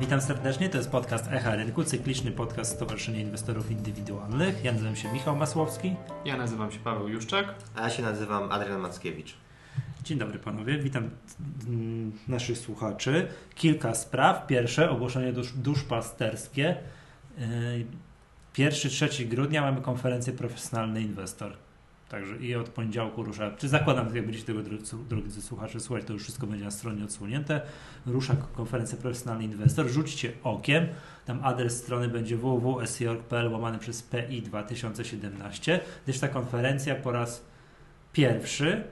Witam serdecznie, to jest podcast Echa Rynku, cykliczny podcast Stowarzyszenia Inwestorów Indywidualnych. Ja nazywam się Michał Masłowski. Ja nazywam się Paweł Juszczak. A ja się nazywam Adrian Mackiewicz. Dzień dobry panowie, witam mm, naszych słuchaczy. Kilka spraw. Pierwsze, ogłoszenie dusz, duszpasterskie. Yy, pierwszy, 3 grudnia mamy konferencję Profesjonalny Inwestor. Także i od poniedziałku rusza, czy zakładam, jak będziecie tego drodzy słuchacze słuchać, to już wszystko będzie na stronie odsłonięte. Rusza konferencja Profesjonalny Inwestor. Rzućcie okiem. Tam adres strony będzie www.sjork.pl łamany przez PI 2017, gdyż ta konferencja po raz pierwszy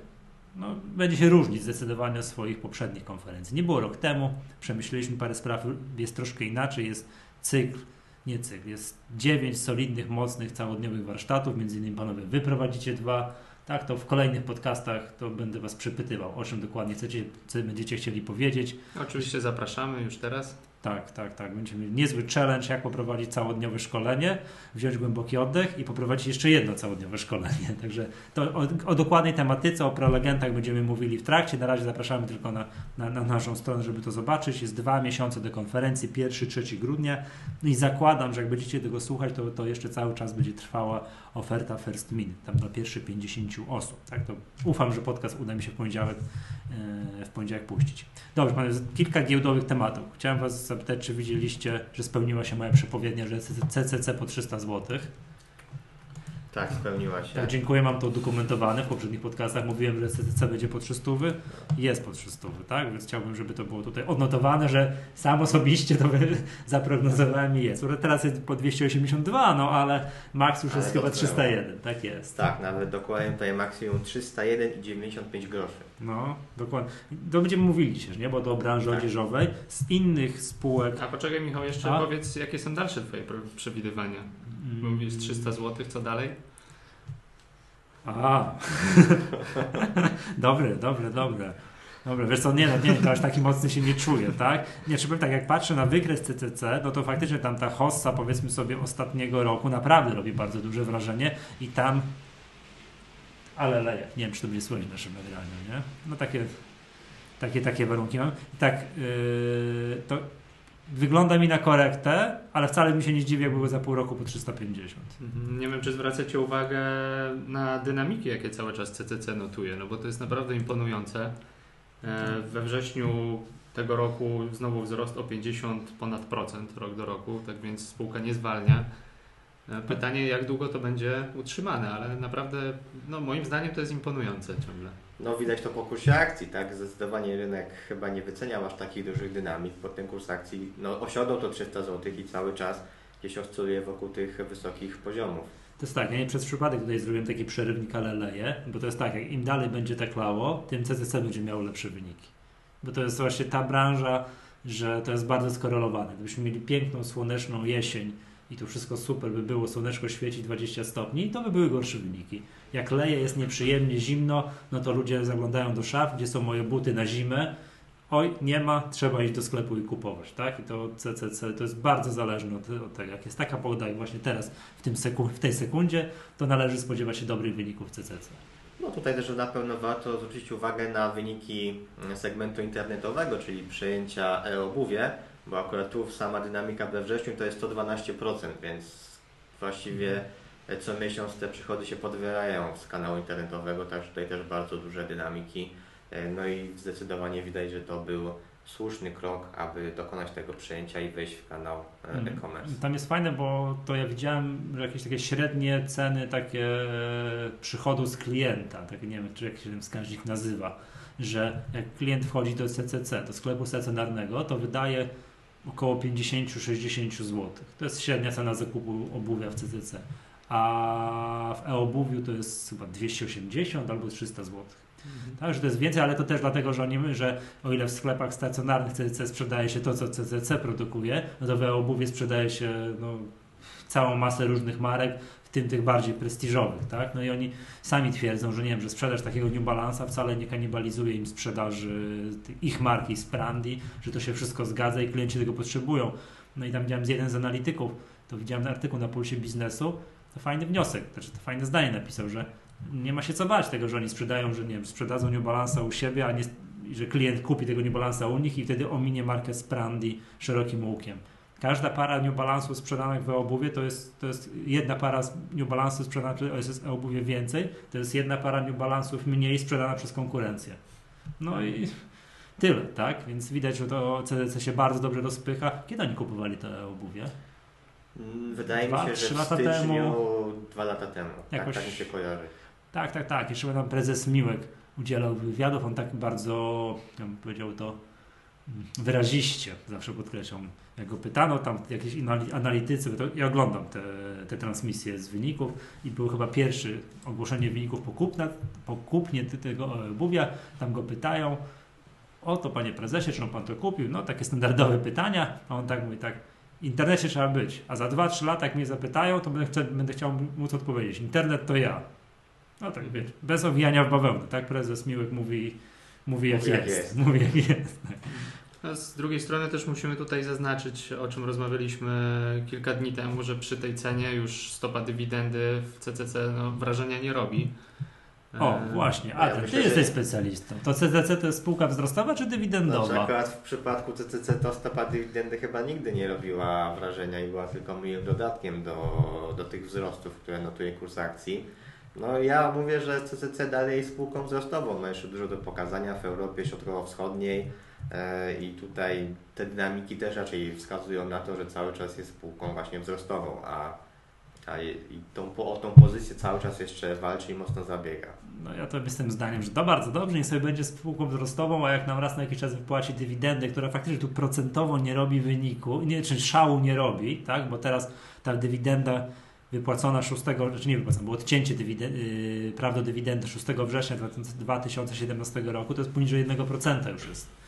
no, będzie się różnić zdecydowanie od swoich poprzednich konferencji. Nie było rok temu, przemyśleliśmy parę spraw, jest troszkę inaczej, jest cykl nie cykl. Jest dziewięć solidnych, mocnych, całodniowych warsztatów, między innymi panowie wyprowadzicie dwa, tak, to w kolejnych podcastach to będę Was przepytywał, o czym dokładnie chcecie, co będziecie chcieli powiedzieć. Oczywiście zapraszamy już teraz. Tak, tak, tak. Będziemy mieli niezły challenge, jak poprowadzić całodniowe szkolenie, wziąć głęboki oddech i poprowadzić jeszcze jedno całodniowe szkolenie. Także to o, o dokładnej tematyce, o prelegentach będziemy mówili w trakcie. Na razie zapraszamy tylko na, na, na, naszą stronę, żeby to zobaczyć. Jest dwa miesiące do konferencji, 1-3 grudnia. No I zakładam, że jak będziecie tego słuchać, to, to jeszcze cały czas będzie trwała oferta First Min, tam dla pierwszych 50 osób. Tak? To ufam, że podcast uda mi się w poniedziałek, e, w poniedziałek puścić. Dobrze, panie, kilka giełdowych tematów. Chciałem Was zapytać, czy widzieliście, że spełniła się moja przepowiednia, że CCC po 300 zł. Tak, spełniła się. Tak, dziękuję, mam to udokumentowane. W poprzednich podcastach mówiłem, że CCC będzie po 300. Jest po 300, tak? Więc chciałbym, żeby to było tutaj odnotowane, że sam osobiście to zaprognozowałem i jest. Teraz jest po 282, no ale maks już ale jest chyba 301, tak jest. Tak, nawet dokładnie tutaj maksimum 301 i 95 groszy. No, dokładnie. To będziemy mówili się, nie? Bo do branży tak. odzieżowej z innych spółek. A poczekaj Michał, jeszcze A? powiedz, jakie są dalsze Twoje przewidywania? Mówisz 300 zł, co dalej? A, dobre, dobre, dobre. Dobra, wiesz co, nie, no, nie, to aż taki mocny się nie czuję, tak? Nie, czy powiem tak, jak patrzę na wykres CCC, no to faktycznie tam ta hossa, powiedzmy sobie, ostatniego roku naprawdę robi bardzo duże wrażenie i tam ale leje. Nie wiem, czy to będzie słychać w naszym nagraniu, nie? No takie, takie, takie warunki mam. I tak, yy, to wygląda mi na korektę, ale wcale mi się nie zdziwi, jak było za pół roku po 350. Mhm. Nie wiem, czy zwracacie uwagę na dynamiki, jakie cały czas CCC notuje, no bo to jest naprawdę imponujące. E, we wrześniu tego roku znowu wzrost o 50 ponad procent rok do roku, tak więc spółka nie zwalnia. E, pytanie, jak długo to będzie utrzymane, ale naprawdę, no moim zdaniem to jest imponujące ciągle. No widać to po kursie akcji, tak? Zdecydowanie rynek chyba nie wyceniał aż takich dużych dynamik. Pod ten kurs akcji no, osiągnął to 300 zł i cały czas gdzieś oscyluje wokół tych wysokich poziomów. To jest tak, ja nie przez przypadek tutaj zrobiłem taki przerywnik, ale leje, bo to jest tak, jak im dalej będzie teklało, tym CCC będzie miało lepsze wyniki. Bo to jest właśnie ta branża, że to jest bardzo skorelowane. Gdybyśmy mieli piękną, słoneczną jesień, i to wszystko super by było, słoneczko świeci 20 stopni, to by były gorsze wyniki. Jak leje, jest nieprzyjemnie, zimno, no to ludzie zaglądają do szaf, gdzie są moje buty na zimę. Oj, nie ma, trzeba iść do sklepu i kupować, tak? I to CCC to jest bardzo zależne od, od tego. Jak jest taka pogoda i właśnie teraz w, tym w tej sekundzie, to należy spodziewać się dobrych wyników CCC. No tutaj też na pewno warto zwrócić uwagę na wyniki segmentu internetowego, czyli przejęcia e-obuwie bo akurat tu sama dynamika we wrześniu to jest 112%, więc właściwie co miesiąc te przychody się podwyrają z kanału internetowego, także tutaj też bardzo duże dynamiki. No i zdecydowanie widać, że to był słuszny krok, aby dokonać tego przejęcia i wejść w kanał e, mhm. e-commerce. Tam jest fajne, bo to ja widziałem, że jakieś takie średnie ceny takie e, przychodu z klienta, tak nie wiem, czy jak się ten wskaźnik nazywa, że jak klient wchodzi do CCC, do sklepu stacjonarnego, to wydaje około 50-60 zł. To jest średnia cena zakupu obuwia w CCC. A w e-obuwiu to jest chyba 280 albo 300 zł. Mhm. Także to jest więcej, ale to też dlatego, że, oni, że o ile w sklepach stacjonarnych CCC sprzedaje się to, co CCC produkuje, no to w e-obuwie sprzedaje się no, całą masę różnych marek, tym tych bardziej prestiżowych, tak? No i oni sami twierdzą, że nie wiem, że sprzedaż takiego New Balance'a wcale nie kanibalizuje im sprzedaży ich marki z Prandi, że to się wszystko zgadza i klienci tego potrzebują. No i tam widziałem z jeden z analityków, to widziałem artykuł na Pulsie Biznesu, to fajny wniosek, znaczy to fajne zdanie napisał, że nie ma się co bać tego, że oni sprzedają, że nie wiem, sprzedadzą New Balance'a u siebie, a nie, że klient kupi tego New Balance'a u nich i wtedy ominie markę Sprandi szerokim łukiem. Każda para New Balance'ów sprzedanych w e-obuwie to jest, to jest jedna para New Balance'ów sprzedana przez e-obuwie więcej, to jest jedna para New Balance'ów mniej sprzedana przez konkurencję. No i tyle, tak? Więc widać, że to CDC się bardzo dobrze rozpycha. Kiedy oni kupowali te obuwie? Mm, Wydaje Dwa, mi się, trzy że w lata styczniu, temu. dwa lata temu. Jakoś- Tak, tak mi się kojarzy. Tak, tak, tak. Jeszcze tam prezes Miłek udzielał wywiadów. On tak bardzo, ja bym powiedział to wyraziście, zawsze podkreślam. Jak go pytano, tam jakieś anali- analitycy, ja oglądam te, te transmisje z wyników i był chyba pierwszy ogłoszenie wyników po, kupna, po kupnie tego obuwia. Tam go pytają, o to panie prezesie, czy on pan to kupił? No takie standardowe pytania. A on tak mówi, tak, w internecie trzeba być, a za 2-3 lata jak mnie zapytają, to będę, chce, będę chciał móc odpowiedzieć. Internet to ja. No tak, wiesz, bez owijania w bawełnę, tak? Prezes Miłek mówi, mówi jak, Mówi, jak jest. jest. Mówi jak jest. A z drugiej strony też musimy tutaj zaznaczyć, o czym rozmawialiśmy kilka dni temu, że przy tej cenie już stopa dywidendy w CCC no, wrażenia nie robi. O, E, właśnie, ja Adrian, ty myślę, że- jesteś specjalistą. To CDC to jest spółka wzrostowa czy Znaczy, dywidendowa? akurat w przypadku CCC to stopa dywidendy chyba nigdy nie robiła wrażenia i była tylko miłym dodatkiem do, do tych wzrostów, które notuje kurs akcji. No ja mówię, że CCC dalej jest spółką wzrostową, ma jeszcze dużo do pokazania w Europie Środkowo-Wschodniej i tutaj te dynamiki też raczej wskazują na to, że cały czas jest spółką właśnie wzrostową, a, a i tą, o tą pozycję cały czas jeszcze walczy i mocno zabiega. No ja to jestem zdaniem, że to bardzo dobrze, niech sobie będzie spółką wzrostową, a jak nam raz na jakiś czas wypłaci dywidendę, która faktycznie tu procentowo nie robi wyniku, nie, czy szału nie robi, tak? Bo teraz ta dywidenda wypłacona 6, znaczy nie wypłacona, było odcięcie dywidendy, yy, prawdo dywidendy 6 września 2017 roku, to jest poniżej 1% już jest.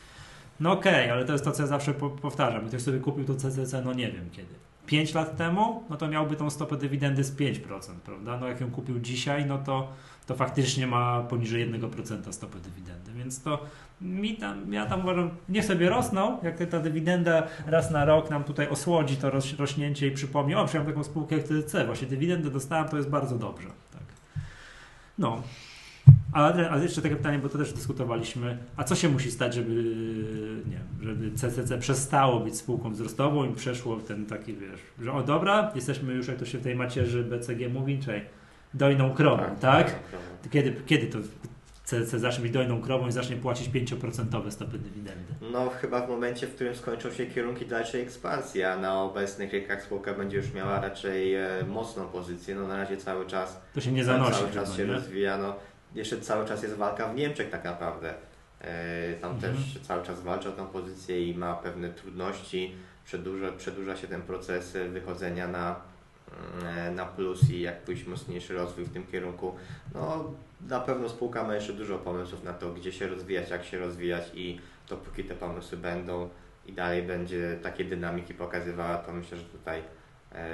No okej, ale to jest to, co ja zawsze po, powtarzam. Gdy Ktoś sobie kupił to CCC, no nie wiem kiedy. 5 lat temu, no to miałby tą stopę dywidendy z 5%, prawda? No jak ją kupił dzisiaj, no to to faktycznie ma poniżej 1% stopy dywidendy, więc to mi tam, ja tam uważam, niech sobie rosną, jak ta dywidenda raz na rok nam tutaj osłodzi to roś, rośnięcie i przypomni, o, przyjąłem taką spółkę jak TDC, właśnie dywidendę dostałem, to jest bardzo dobrze. Tak. No. A, Adrian, a jeszcze takie pytanie, bo to też dyskutowaliśmy, a co się musi stać, żeby, nie wiem, żeby CCC przestało być spółką wzrostową i przeszło w ten taki, wiesz, że o dobra, jesteśmy już, jak to się w tej macierzy BCG mówi, czyli dojną krową, tak? Kiedy, kiedy to CC zacznie być dojną krową i zacznie płacić 5% stopy dywidendy? No chyba w momencie, w którym skończą się kierunki dalszej ekspansji, a na obecnych rynkach spółka będzie już miała raczej e, mocną pozycję. No na razie cały czas, To się nie zanosi. cały czas się nie? rozwija. No, jeszcze cały czas jest walka w Niemczech tak naprawdę. E, tam Mhm. też cały czas walczy o tą pozycję i ma pewne trudności. Przedłuża, przedłuża się ten proces wychodzenia na, e, na plus i jak pójść mocniejszy rozwój w tym kierunku. No na pewno spółka ma jeszcze dużo pomysłów na to, gdzie się rozwijać, jak się rozwijać i dopóki te pomysły będą i dalej będzie takie dynamiki pokazywała, to myślę, że tutaj e,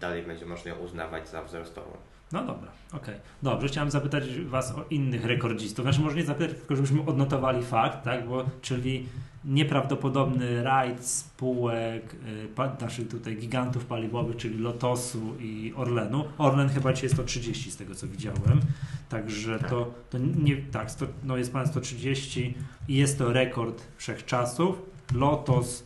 dalej będzie można ją uznawać za wzrostową. No dobra, okej. Dobrze, chciałem zapytać Was o innych rekordzistów. Znaczy może nie zapytać, tylko żebyśmy odnotowali fakt, tak? Bo, czyli nieprawdopodobny rajd spółek y, naszych tutaj gigantów paliwowych, czyli Lotosu i Orlenu. Orlen chyba dzisiaj jest 130 z tego co widziałem. Także Tak. to, to nie, tak, sto, no jest pan 130 i jest to rekord wszechczasów. Lotos,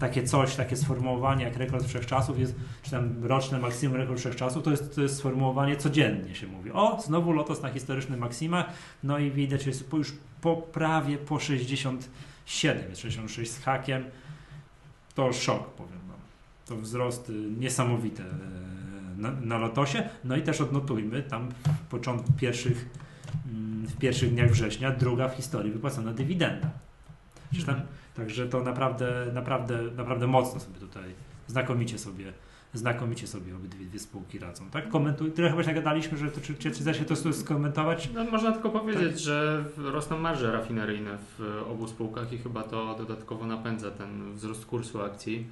takie coś, takie sformułowanie jak rekord wszechczasów jest, czy tam roczne maksimum rekord wszechczasów, to jest, to jest sformułowanie codziennie się mówi. O, znowu Lotos na historycznych maksimach, no i widać, że jest już po prawie po 67, jest 66 z hakiem. To szok, powiem wam. To wzrosty niesamowite e, na, na Lotosie. No i też odnotujmy, tam w początku pierwszych, mm, w pierwszych dniach września druga w historii wypłacona dywidenda. Przecież tam, także to naprawdę, naprawdę, naprawdę mocno sobie tutaj, znakomicie sobie, znakomicie sobie obydwie dwie spółki radzą. Tak? Komentuj, tyle chyba się nagadaliśmy, że to, czy, czy, czy da się to skomentować? No, można tylko powiedzieć, że rosną marże rafineryjne w obu spółkach i chyba to dodatkowo napędza ten wzrost kursu akcji.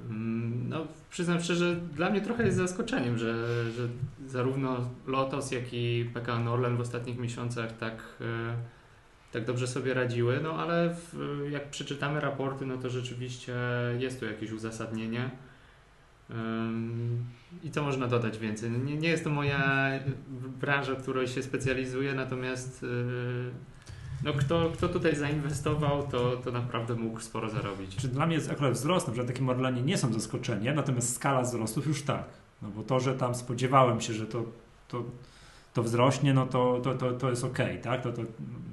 Mm, No, przyznam szczerze, dla mnie trochę jest zaskoczeniem, że, że zarówno Lotos, jak i PKN Orlen w ostatnich miesiącach tak, e, tak dobrze sobie radziły, no ale w, jak przeczytamy raporty, no to rzeczywiście jest tu jakieś uzasadnienie. I co można dodać więcej? Nie, nie jest to moja branża, w której się specjalizuję, natomiast yy, no kto, kto tutaj zainwestował, to, to naprawdę mógł sporo zarobić. Czy dla mnie jest akurat wzrost, na przykład takie Orlenie nie są zaskoczeniem, natomiast skala wzrostów już tak. No bo to, że tam spodziewałem się, że to, to, to wzrośnie, no to, to, to, to jest ok, tak? To, to,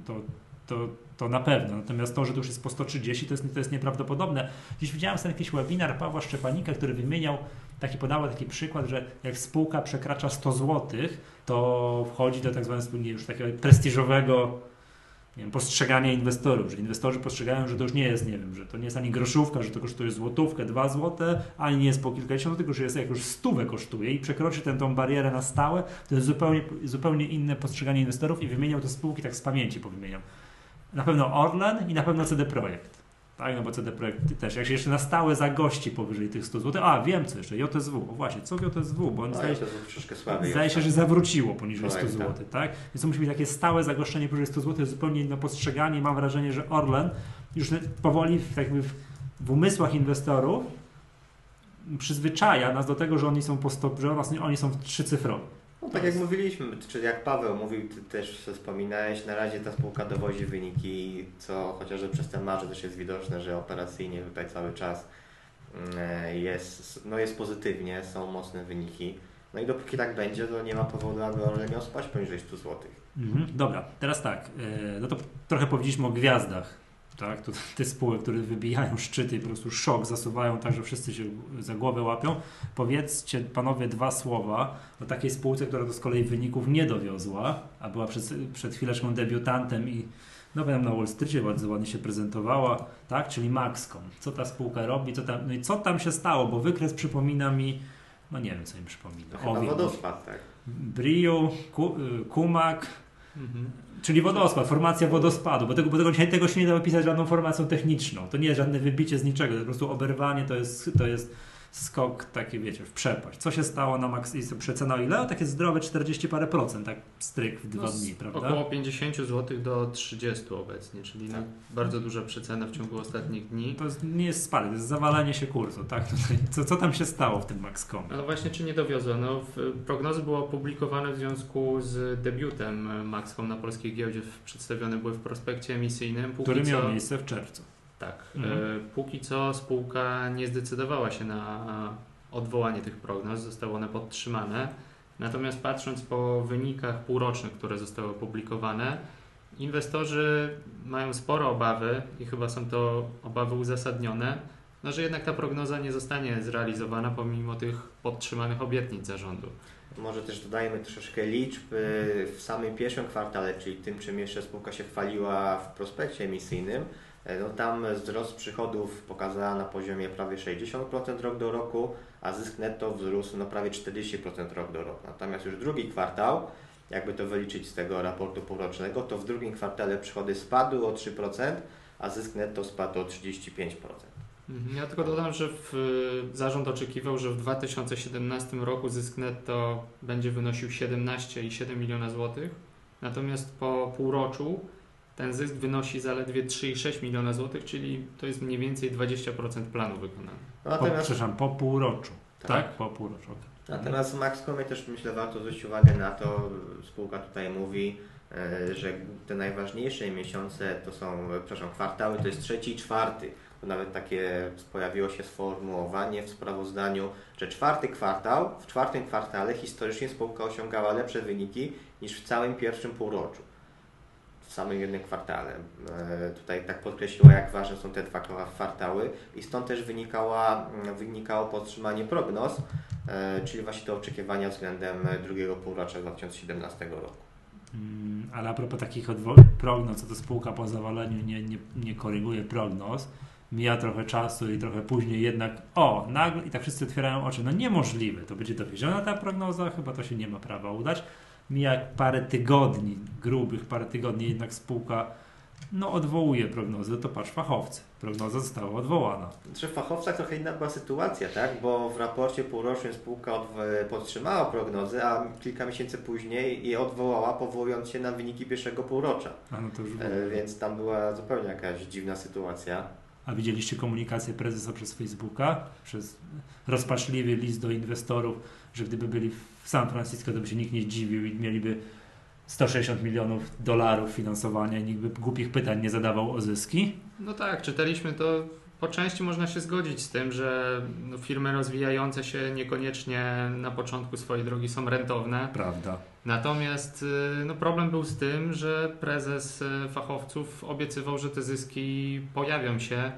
to, to, to na pewno. Natomiast to, że to już jest po 130, to jest, to jest nieprawdopodobne. Dziś widziałem sobie jakiś webinar Pawła Szczepanika, który wymieniał, taki podawał taki przykład, że jak spółka przekracza 100 zł, to wchodzi do tak zwanego już takiego prestiżowego nie wiem, postrzegania inwestorów, że inwestorzy postrzegają, że to już nie jest, nie wiem, że to nie jest ani groszówka, że to kosztuje złotówkę, dwa złote, ani nie jest po kilkadziesiąt, tylko że jest jak już stówę kosztuje i przekroczy tę tą barierę na stałe, to jest zupełnie, zupełnie inne postrzeganie inwestorów i wymieniał te spółki tak z pamięci powymieniał. Na pewno Orlen i na pewno CD Projekt. Tak, no bo CD Projekt też, jak się jeszcze na stałe zagości powyżej tych 100 zł, a wiem co jeszcze, JSW, o właśnie, co JSW, bo on No, zdaje, słabiej. zdaje się, że zawróciło poniżej 100 Projekt, zł, tak? Więc to musi być takie stałe zagoszczenie powyżej 100 zł, jest zupełnie inne postrzeganie i mam wrażenie, że Orlen już powoli w, jakby w, w umysłach inwestorów przyzwyczaja nas do tego, że oni są po 100, że oni są trzycyfrowi. No, tak jak mówiliśmy, czy jak Paweł mówił, ty też wspominałeś, na razie ta spółka dowozi wyniki, co chociażby przez ten marże też jest widoczne, że operacyjnie tutaj cały czas mm, jest, no jest pozytywnie, są mocne wyniki. No i dopóki tak będzie, to nie ma powodu, aby Orlen miał spać poniżej 100 zł. Mhm. Dobra, teraz tak, e, no to trochę powiedzieliśmy o gwiazdach, tak? To te spółek, które wybijają szczyty i po prostu szok zasuwają tak, że wszyscy się za głowę łapią. Powiedzcie panowie dwa słowa o takiej spółce, która to z kolei wyników nie dowiozła, a była przed, przed chwileczką debiutantem i no nam na Wall Streetie bardzo ładnie się prezentowała, tak? Czyli Maxcom. Co ta spółka robi, co tam, no i co tam się stało, bo wykres przypomina mi, no nie wiem co mi przypomina. To chyba Owi- wodospad, tak? Briu, Ku, y, Kumak, Mhm. Czyli wodospad, formacja wodospadu, bo tego, bo tego, tego się nie da opisać żadną formacją techniczną. To nie jest żadne wybicie z niczego, to po prostu oberwanie to jest, to jest skok taki, wiecie, w przepaść. Co się stało na max, przecena o ile? O takie zdrowe 40 parę procent, tak stryk w dwa No, dni, prawda? Około 50 zł do 30 obecnie, czyli no, bardzo duża przecena w ciągu ostatnich dni. To jest, nie jest spadek, to jest zawalenie się kursu, tak? Tutaj, co, co tam się stało w tym Maxcom? No właśnie, czy nie dowiozło? No, w, prognozy były opublikowane w związku z debiutem Maxcom na polskiej giełdzie. Przedstawione były w prospekcie emisyjnym. Póki Który miał co, miejsce w czerwcu. Tak. Mhm. E, póki co spółka nie zdecydowała się na odwołanie tych prognoz, zostały one podtrzymane. Natomiast patrząc po wynikach półrocznych, które zostały opublikowane, inwestorzy mają spore obawy i chyba są to obawy uzasadnione, no, że jednak ta prognoza nie zostanie zrealizowana pomimo tych podtrzymanych obietnic zarządu. Może też dodajmy troszeczkę liczb y, w samym pierwszym kwartale, czyli tym, czym jeszcze spółka się chwaliła w prospekcie emisyjnym. E, No tam wzrost przychodów pokazała na poziomie prawie 60% rok do roku, a zysk netto wzrósł no prawie 40% rok do roku. Natomiast już drugi kwartał, jakby to wyliczyć z tego raportu półrocznego, to w drugim kwartale przychody spadły o 3%, a zysk netto spadł o 35%. Mhm. Ja tylko dodam, że w, zarząd oczekiwał, że w 2017 roku zysk netto będzie wynosił 17,7 miliona złotych, natomiast po półroczu ten zysk wynosi zaledwie 3,6 miliona złotych, czyli to jest mniej więcej 20% planu wykonany. No, Po, natomiast przepraszam, po półroczu. Tak? Tak. Po półroczu. Natomiast w Maxcomie też myślę warto zwrócić uwagę na to, spółka tutaj mówi, e, że te najważniejsze miesiące to są, przepraszam, kwartały to jest trzeci i czwarty. To nawet takie pojawiło się sformułowanie w sprawozdaniu, że czwarty kwartał, w czwartym kwartale historycznie spółka osiągała lepsze wyniki niż w całym pierwszym półroczu. W samym jednym kwartale. E, Tutaj tak podkreśliła, jak ważne są te dwa kwartały i stąd też wynikała, wynikało podtrzymanie prognoz, E, czyli właśnie te oczekiwania względem drugiego półrocza 2017 roku. Mm, Ale a propos takich prognoz, co to spółka po zawaleniu nie, nie, nie koryguje prognoz, mija trochę czasu i trochę później jednak, o, nagle i tak wszyscy otwierają oczy, no niemożliwe, to będzie dowieziona ta prognoza, chyba to się nie ma prawa udać. Mija parę tygodni, grubych parę tygodni, jednak spółka no odwołuje prognozy, to patrz, fachowcy, prognoza została odwołana. W fachowcach trochę inna była sytuacja, tak? Bo w raporcie półrocznym spółka podtrzymała prognozy, a kilka miesięcy później je odwołała, powołując się na wyniki pierwszego półrocza. A no to już E, Więc tam była zupełnie jakaś dziwna sytuacja. A widzieliście komunikację prezesa przez Facebooka? Przez rozpaczliwy list do inwestorów, że gdyby byli w San Francisco, to by się nikt nie zdziwił i mieliby 160 milionów dolarów finansowania i nikt by głupich pytań nie zadawał o zyski. No tak, czytaliśmy to. Po części można się zgodzić z tym, że no, firmy rozwijające się niekoniecznie na początku swojej drogi są rentowne. Prawda. Natomiast y, no, problem był z tym, że prezes y, fachowców obiecywał, że te zyski pojawią się e,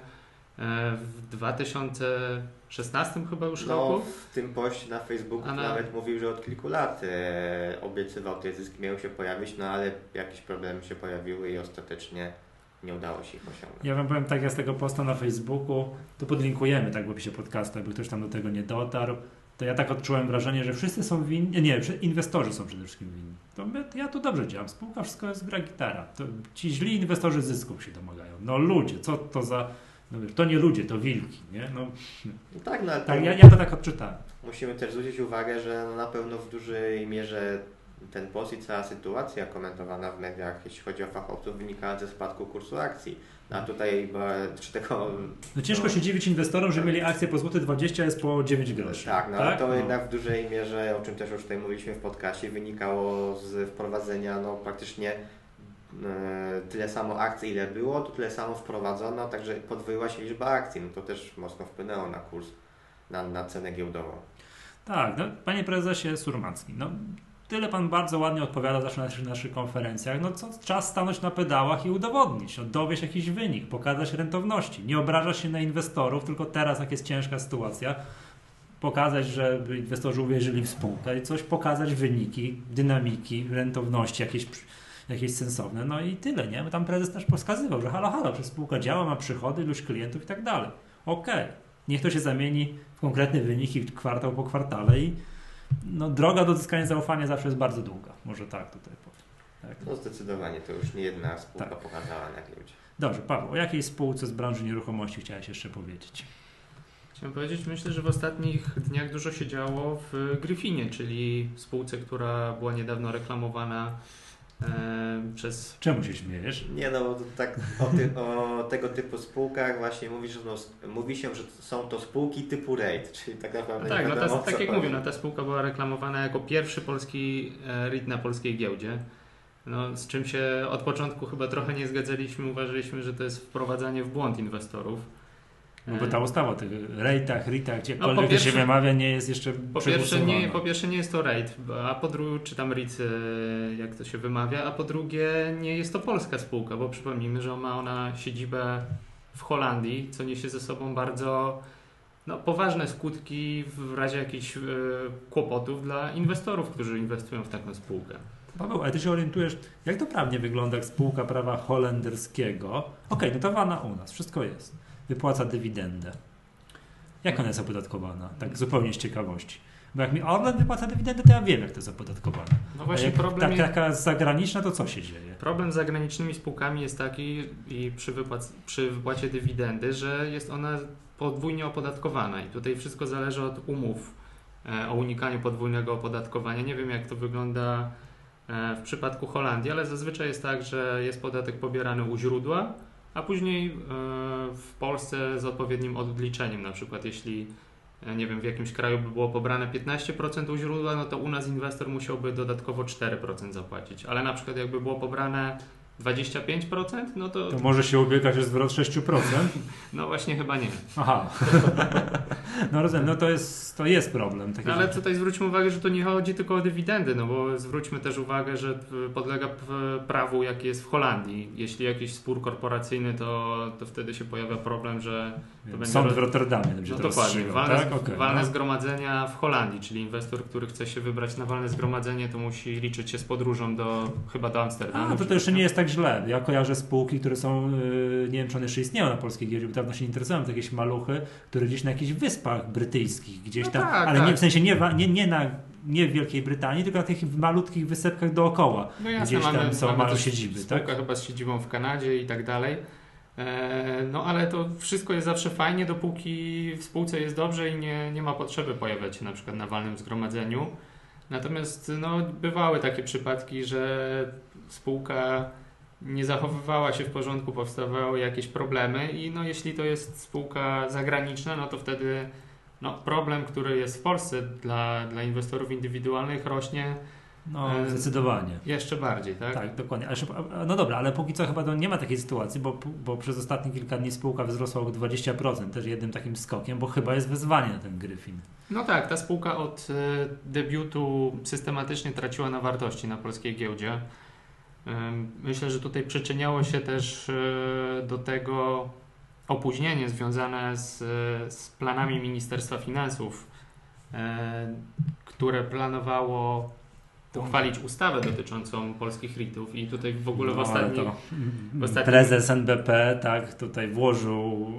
w 2016 chyba już No, roku. w tym poście na Facebooku na- nawet mówił, że od kilku lat e, obiecywał te zyski miały się pojawić, no ale jakieś problemy się pojawiły i ostatecznie nie udało się ich osiągnąć. Ja wam powiem tak, ja z tego posta na Facebooku, to podlinkujemy tak w opisie podcastu, jakby ktoś tam do tego nie dotarł, to ja tak odczułem wrażenie, że wszyscy są winni, nie, inwestorzy są przede wszystkim winni. To my, ja tu dobrze działam, spółka wszystko jest gra gitara. To ci źli inwestorzy zysków się domagają. No ludzie, co to za... No wiesz, to nie ludzie, to wilki, nie? No, No tak, no tak, ja, ja to tak odczytałem. musimy też zwrócić uwagę, że no na pewno w dużej mierze ten post i cała sytuacja komentowana w mediach, jeśli chodzi o fachowców, wynikała ze spadku kursu akcji. No a tutaj czy tego No ciężko się dziwić inwestorom, że mieli akcję po złoty 20, jest po 9 groszy. Tak, no ale to No. jednak w dużej mierze, o czym też już tutaj mówiliśmy w podcaście, wynikało z wprowadzenia no, praktycznie e, tyle samo akcji, ile było, to tyle samo wprowadzono, także podwoiła się liczba akcji. No to też mocno wpłynęło na kurs, na, na cenę giełdową. Tak, no, panie prezesie Surmacki, no tyle pan bardzo ładnie odpowiada zawsze na naszych, naszych konferencjach. No co, czas stanąć na pedałach i udowodnić, no, dowieść jakiś wynik, pokazać rentowności. Nie obrażać się na inwestorów, tylko teraz, jak jest ciężka sytuacja, pokazać, żeby inwestorzy uwierzyli w spółkę i coś pokazać, wyniki, dynamiki, rentowności jakieś, jakieś sensowne. No i tyle, nie? Bo tam prezes też wskazywał, że halo, halo, że spółka działa, ma przychody, ilość klientów i tak dalej. Okej, niech to się zamieni w konkretne wyniki kwartał po kwartale i no, droga do zyskania zaufania zawsze jest bardzo długa. Może tak tutaj powiem. Tak. No zdecydowanie, to już nie jedna spółka Tak. pokazała na giełdzie. Dobrze, Paweł, o jakiej spółce z branży nieruchomości chciałeś jeszcze powiedzieć? Chciałem powiedzieć, myślę, że w ostatnich dniach dużo się działo w Gryfinie, czyli spółce, która była niedawno reklamowana przez Czemu się śmiejesz? Nie no, tak o, ty, o tego typu spółkach właśnie mówi, że no, mówi się, że są to spółki typu REIT, czyli tak naprawdę tak, nie no ta, tak jak mówię, no ta spółka była reklamowana jako pierwszy polski e, REIT na polskiej giełdzie. No, z czym się od początku chyba trochę nie zgadzaliśmy, uważaliśmy, że to jest wprowadzanie w błąd inwestorów. No bo ta ustawa o tych rejtach, ritach, gdziekolwiek No, to się pierwsze- wymawia, nie jest jeszcze Po pierwsze, nie, po pierwsze nie jest to REIT, a po drugie, czy tam REIT, e, jak to się wymawia, a po drugie nie jest to polska spółka, bo przypomnijmy, że ma ona siedzibę w Holandii, co niesie ze sobą bardzo no, poważne skutki w razie jakichś e, kłopotów dla inwestorów, którzy inwestują w taką spółkę. Paweł, ale ty się orientujesz, jak to prawnie wygląda, jak spółka prawa holenderskiego? Okej, notowana u nas, wszystko jest. Wypłaca dywidendę. Jak ona jest opodatkowana? Tak zupełnie z ciekawości. Bo jak mi Orlen wypłaca dywidendę, to ja wiem, jak to jest opodatkowane. No A właśnie jak problem, tak, taka zagraniczna, to co się dzieje? problem z zagranicznymi spółkami jest taki i przy, wypłac, przy wypłacie dywidendy, że jest ona podwójnie opodatkowana i tutaj wszystko zależy od umów e, o unikaniu podwójnego opodatkowania. Nie wiem jak to wygląda e, w przypadku Holandii, ale zazwyczaj jest tak, że jest podatek pobierany u źródła, a później e, w Polsce z odpowiednim odliczeniem, na przykład jeśli e, nie wiem, w jakimś kraju by było pobrane 15% u źródła, no to u nas inwestor musiałby dodatkowo 4% zapłacić. Ale na przykład jakby było pobrane 25%, no to, To może się ubiegać o zwrot 6%? no właśnie chyba nie. Aha. No rozumiem, no to jest, to jest problem. No, ale rzeczy. tutaj zwróćmy uwagę, że to nie chodzi tylko o dywidendy, no bo zwróćmy też uwagę, że p- podlega prawu, jakie jest w Holandii. Jeśli jakiś spór korporacyjny, to, to wtedy się pojawia problem, że to będzie Sąd roz- w Rotterdamie będzie no to dokładnie, walne, tak? Okej, walne no. zgromadzenia w Holandii, czyli inwestor, który chce się wybrać na walne zgromadzenie, to musi liczyć się z podróżą do chyba do Amsterdamu. A, to to jeszcze nie jest tak źle. Ja kojarzę spółki, które są, yy, nie wiem czy one jeszcze istnieją na polskiej giełdzie, bo dawno się interesowałem, to jakieś maluchy, które gdzieś na jakichś wyspach brytyjskich, gdzieś No tam, tak, ale nie tak. w sensie nie, nie, nie, na, nie w Wielkiej Brytanii, tylko na tych malutkich wysepkach dookoła. No jasne, Gdzieś tam mamy, są mamy siedziby, tak? chyba z siedzibą w Kanadzie i tak dalej. E, No ale to wszystko jest zawsze fajnie, dopóki w spółce jest dobrze i nie, nie ma potrzeby pojawiać się na przykład na walnym zgromadzeniu. Natomiast no, bywały takie przypadki, że spółka nie zachowywała się w porządku, powstawały jakieś problemy i no, jeśli to jest spółka zagraniczna, no to wtedy no, problem, który jest w Polsce dla, dla inwestorów indywidualnych rośnie No, E, zdecydowanie. Jeszcze bardziej, tak? Tak, dokładnie. No dobra, ale póki co chyba nie ma takiej sytuacji, bo, bo przez ostatnie kilka dni spółka wzrosła o 20%, też jednym takim skokiem, bo chyba jest wezwanie na ten Gryfin. No tak, ta spółka od e, debiutu systematycznie traciła na wartości na polskiej giełdzie. Myślę, że tutaj przyczyniało się też e, do tego opóźnienie związane z, e, z planami Ministerstwa Finansów, e, które planowało uchwalić ustawę dotyczącą polskich REIT-ów i tutaj w ogóle w No, ostatnim- Prezes NBP tak tutaj włożył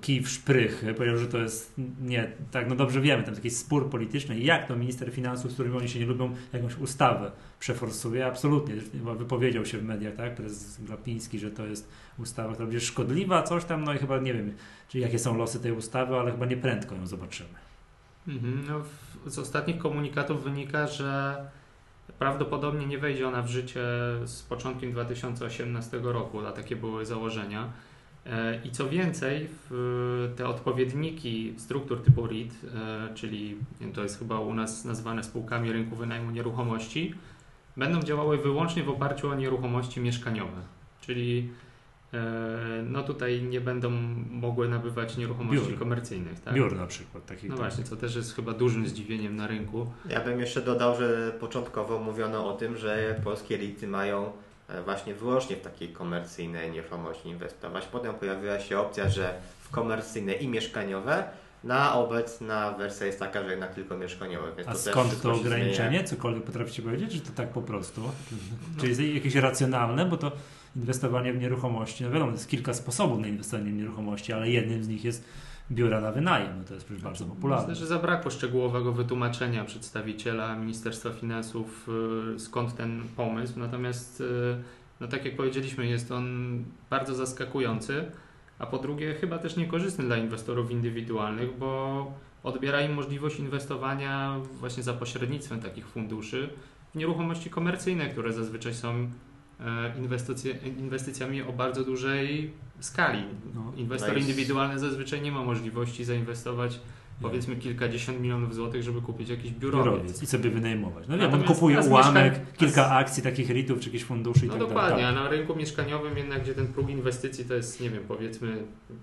kij w szprychy, powiedział, że to jest nie, tak, no dobrze wiemy, tam jest jakiś spór polityczny. Jak to minister finansów, z którym oni się nie lubią, jakąś ustawę przeforsuje, absolutnie, wypowiedział się w mediach, tak, prezes Glapiński, że to jest ustawa, która będzie szkodliwa, coś tam, no i chyba nie wiem, czy jakie są losy tej ustawy, ale chyba nie prędko ją zobaczymy. Mhm, No, z ostatnich komunikatów wynika, że prawdopodobnie nie wejdzie ona w życie z początkiem 2018 roku, a takie były założenia. E, I co więcej, te odpowiedniki struktur typu REIT, czyli to jest chyba u nas nazwane spółkami rynku wynajmu nieruchomości, będą działały wyłącznie w oparciu o nieruchomości mieszkaniowe. Czyli no tutaj nie będą mogły nabywać nieruchomości Biur. komercyjnych. Tak? Biur na przykład. Takich No tam. właśnie, co też jest chyba dużym zdziwieniem na rynku. Ja bym jeszcze dodał, że początkowo mówiono o tym, że polskie REITy mają e, właśnie wyłącznie w takiej komercyjnej nieruchomości inwestować. Potem pojawiła się opcja, że w komercyjne i mieszkaniowe. Na obecna wersja jest taka, że jednak tylko mieszkaniowe. Więc A to skąd to ograniczenie? Cokolwiek potraficie powiedzieć, czy to tak po prostu? Czy jest jakieś racjonalne, bo to inwestowanie w nieruchomości, no wiadomo, jest kilka sposobów na inwestowanie w nieruchomości, ale jednym z nich jest biura na wynajem, no to jest przecież bardzo popularne. Myślę, że zabrakło szczegółowego wytłumaczenia przedstawiciela Ministerstwa Finansów, y, skąd ten pomysł. Natomiast, y, no tak jak powiedzieliśmy, jest on bardzo zaskakujący, a po drugie chyba też niekorzystny dla inwestorów indywidualnych, bo odbiera im możliwość inwestowania właśnie za pośrednictwem takich funduszy w nieruchomości komercyjne, które zazwyczaj są inwestycjami o bardzo dużej skali. No. Inwestor indywidualny zazwyczaj nie ma możliwości zainwestować powiedzmy kilkadziesiąt milionów złotych, żeby kupić jakiś biurowiec. biurowiec i sobie wynajmować. No wiem, on kupuje ułamek, mieszkań- kilka akcji takich REITów, czy jakichś funduszy i No tak dokładnie, dalej. a na rynku mieszkaniowym jednak, gdzie ten próg inwestycji to jest, nie wiem, powiedzmy,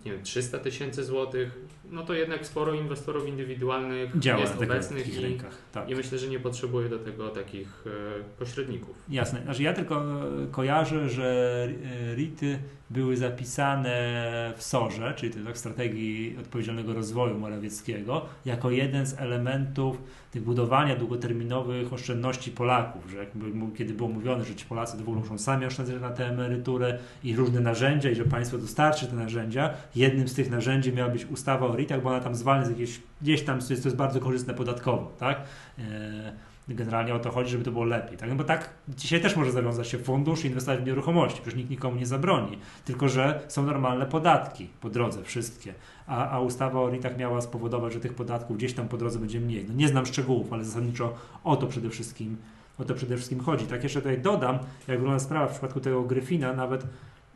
nie wiem, 300 tysięcy złotych, no to jednak sporo inwestorów indywidualnych Tak. Działa jest obecnych takich i, rynkach. Tak. i myślę, że nie potrzebuje do tego takich e, pośredników. Jasne. Znaczy ja tylko e, kojarzę, że e, REITy były zapisane w SORze, czyli tak w strategii odpowiedzialnego rozwoju Morawieckiego, jako jeden z elementów tych budowania długoterminowych oszczędności Polaków, że jakby, kiedy było mówione, że ci Polacy w ogóle muszą sami oszczędzać na tę emeryturę i różne narzędzia i że państwo dostarczy te narzędzia, jednym z tych narzędzi miała być ustawa o REITach, bo ona tam zwalnia z jakieś, gdzieś tam jest, to jest bardzo korzystne podatkowo, tak? E, Generalnie o to chodzi, żeby to było lepiej. Tak? No bo tak dzisiaj też może zawiązać się fundusz i inwestować w nieruchomości, przecież nikt nikomu nie zabroni. Tylko, że są normalne podatki po drodze, wszystkie. A, a ustawa o RIT-ach miała spowodować, że tych podatków gdzieś tam po drodze będzie mniej. No nie znam szczegółów, ale zasadniczo o to przede wszystkim, o to przede wszystkim chodzi. Tak jeszcze tutaj dodam, jak wygląda sprawa w przypadku tego Gryfina, nawet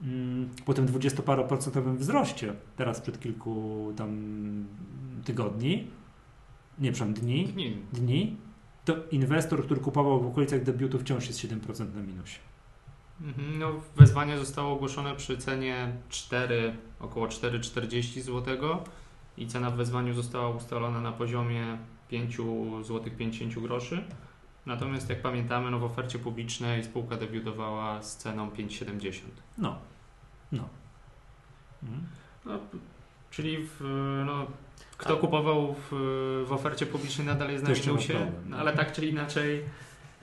mm, po tym 20-paroprocentowym wzroście, teraz przed kilku tam tygodni, nie przepraszam, dni, Nie, dni, to inwestor, który kupował w okolicach debiutu wciąż jest 7% na minusie. Mhm, No, wezwanie zostało ogłoszone przy cenie 4, około 4,40 zł i cena w wezwaniu została ustalona na poziomie 5 zł 50 groszy. Natomiast jak pamiętamy, no w ofercie publicznej spółka debiutowała z ceną 5,70. No, no. No, czyli w, no, kto kupował w, w ofercie publicznej nadal jest na minusie, problem. no, ale tak czy inaczej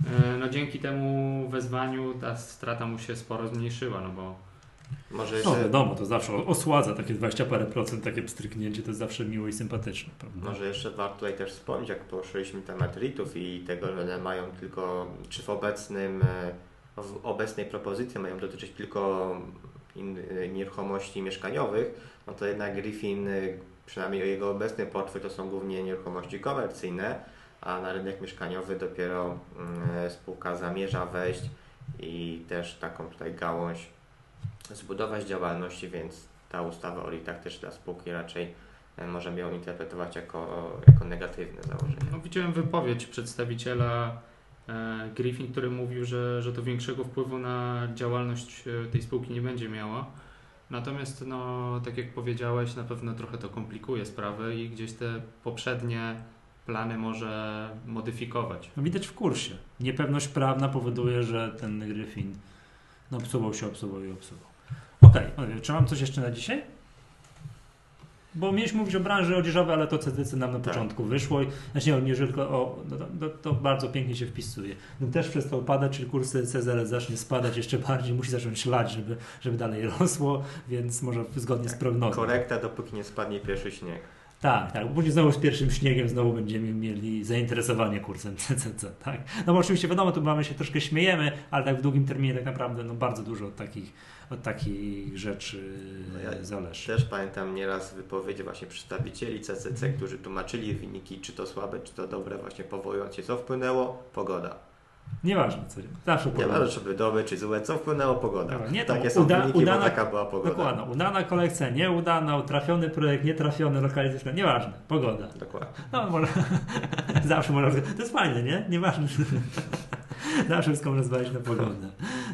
e, no, dzięki temu wezwaniu ta strata mu się sporo zmniejszyła, no bo Może No jeszcze, wiadomo, to zawsze osładza takie 20 parę procent, takie pstryknięcie, to jest zawsze miłe i sympatyczne, prawda? może jeszcze warto tutaj też wspomnieć, jak poruszyliśmy temat REIT-ów i tego, że one mają tylko, czy w obecnym, e, w obecnej propozycji mają dotyczyć tylko in, e, nieruchomości mieszkaniowych, no to jednak Griffin, przynajmniej jego obecny portfel to są głównie nieruchomości komercyjne, a na rynek mieszkaniowy dopiero mm, spółka zamierza wejść i też taką tutaj gałąź zbudować działalności, więc ta ustawa o REIT-ach też dla spółki raczej e, możemy ją interpretować jako, jako negatywne założenie. No, widziałem wypowiedź przedstawiciela e, Griffin, który mówił, że, że to większego wpływu na działalność e, tej spółki nie będzie miała. Natomiast, no, tak jak powiedziałeś, na pewno trochę to komplikuje sprawę i gdzieś te poprzednie plany może modyfikować. No widać w kursie. Niepewność prawna powoduje, że ten Gryfin no, obsuwał się, obsuwał i obsuwał. Okej, okay. czy mam coś jeszcze na dzisiaj? Bo mieliśmy mówić o branży odzieżowej, ale to CDC nam na tak. początku wyszło. I, znaczy nie, nie tylko o, no to, to, bardzo pięknie się wpisuje. No też przestał padać, czyli kurs CZL zacznie spadać jeszcze bardziej, musi zacząć lać, żeby, żeby dalej rosło, więc może zgodnie z prognozą. Korekta, dopóki nie spadnie pierwszy śnieg. Tak, tak. Później znowu z pierwszym śniegiem znowu będziemy mieli zainteresowanie kursem CCC, tak. No bo oczywiście wiadomo, tu mamy się troszkę śmiejemy, ale tak w długim terminie tak naprawdę no bardzo dużo od takich, od takich rzeczy no ja zależy. Też pamiętam nieraz wypowiedzi właśnie przedstawicieli CCC, którzy tłumaczyli wyniki, czy to słabe, czy to dobre, właśnie powołując się, co wpłynęło? Pogoda. Nieważne co, zawsze pogoda. Nieważne, czy by dobre, czy złe, co wpłynęło pogoda. nie, to Takie są uda, wyniki, udana, taka była pogoda. Dokładnie, udana kolekcja, nieudana, trafiony projekt, nietrafiony, lokalizacja, nieważne, pogoda. Dokładnie. No, może, zawsze można, to jest fajne, nie? Nieważne. Zawsze wszystko można zwalić na pogodę.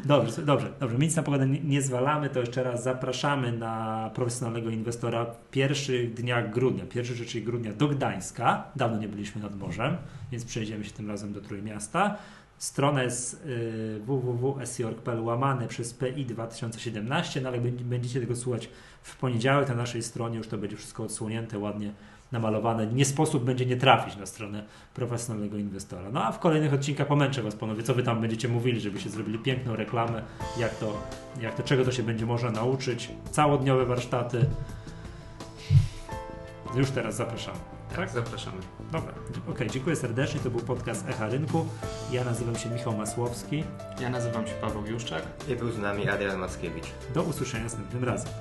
Dobrze, dobrze, dobrze. Nic na pogodę nie, nie zwalamy, to jeszcze raz zapraszamy na profesjonalnego inwestora w pierwszych dniach grudnia, pierwszy rzeczy grudnia do Gdańska. Dawno nie byliśmy nad morzem, więc przejdziemy się tym razem do Trójmiasta. Strona jest y, www.sjork.pl łamane przez PI 2017, no ale będziecie tego słuchać w poniedziałek na naszej stronie, już to będzie wszystko odsłonięte, ładnie namalowane. Nie sposób będzie nie trafić na stronę profesjonalnego inwestora. No a w kolejnych odcinkach pomęczę Was panowie, co Wy tam będziecie mówili, żebyście zrobili piękną reklamę, jak to, jak to czego to się będzie można nauczyć. Całodniowe warsztaty. Już teraz zapraszamy. Tak, zapraszamy. Dobra, okej, okay, dziękuję serdecznie. To był podcast Echa Rynku. Ja nazywam się Michał Masłowski. Ja nazywam się Paweł Juszczak. I był z nami Adrian Mackiewicz. Do usłyszenia następnym razem.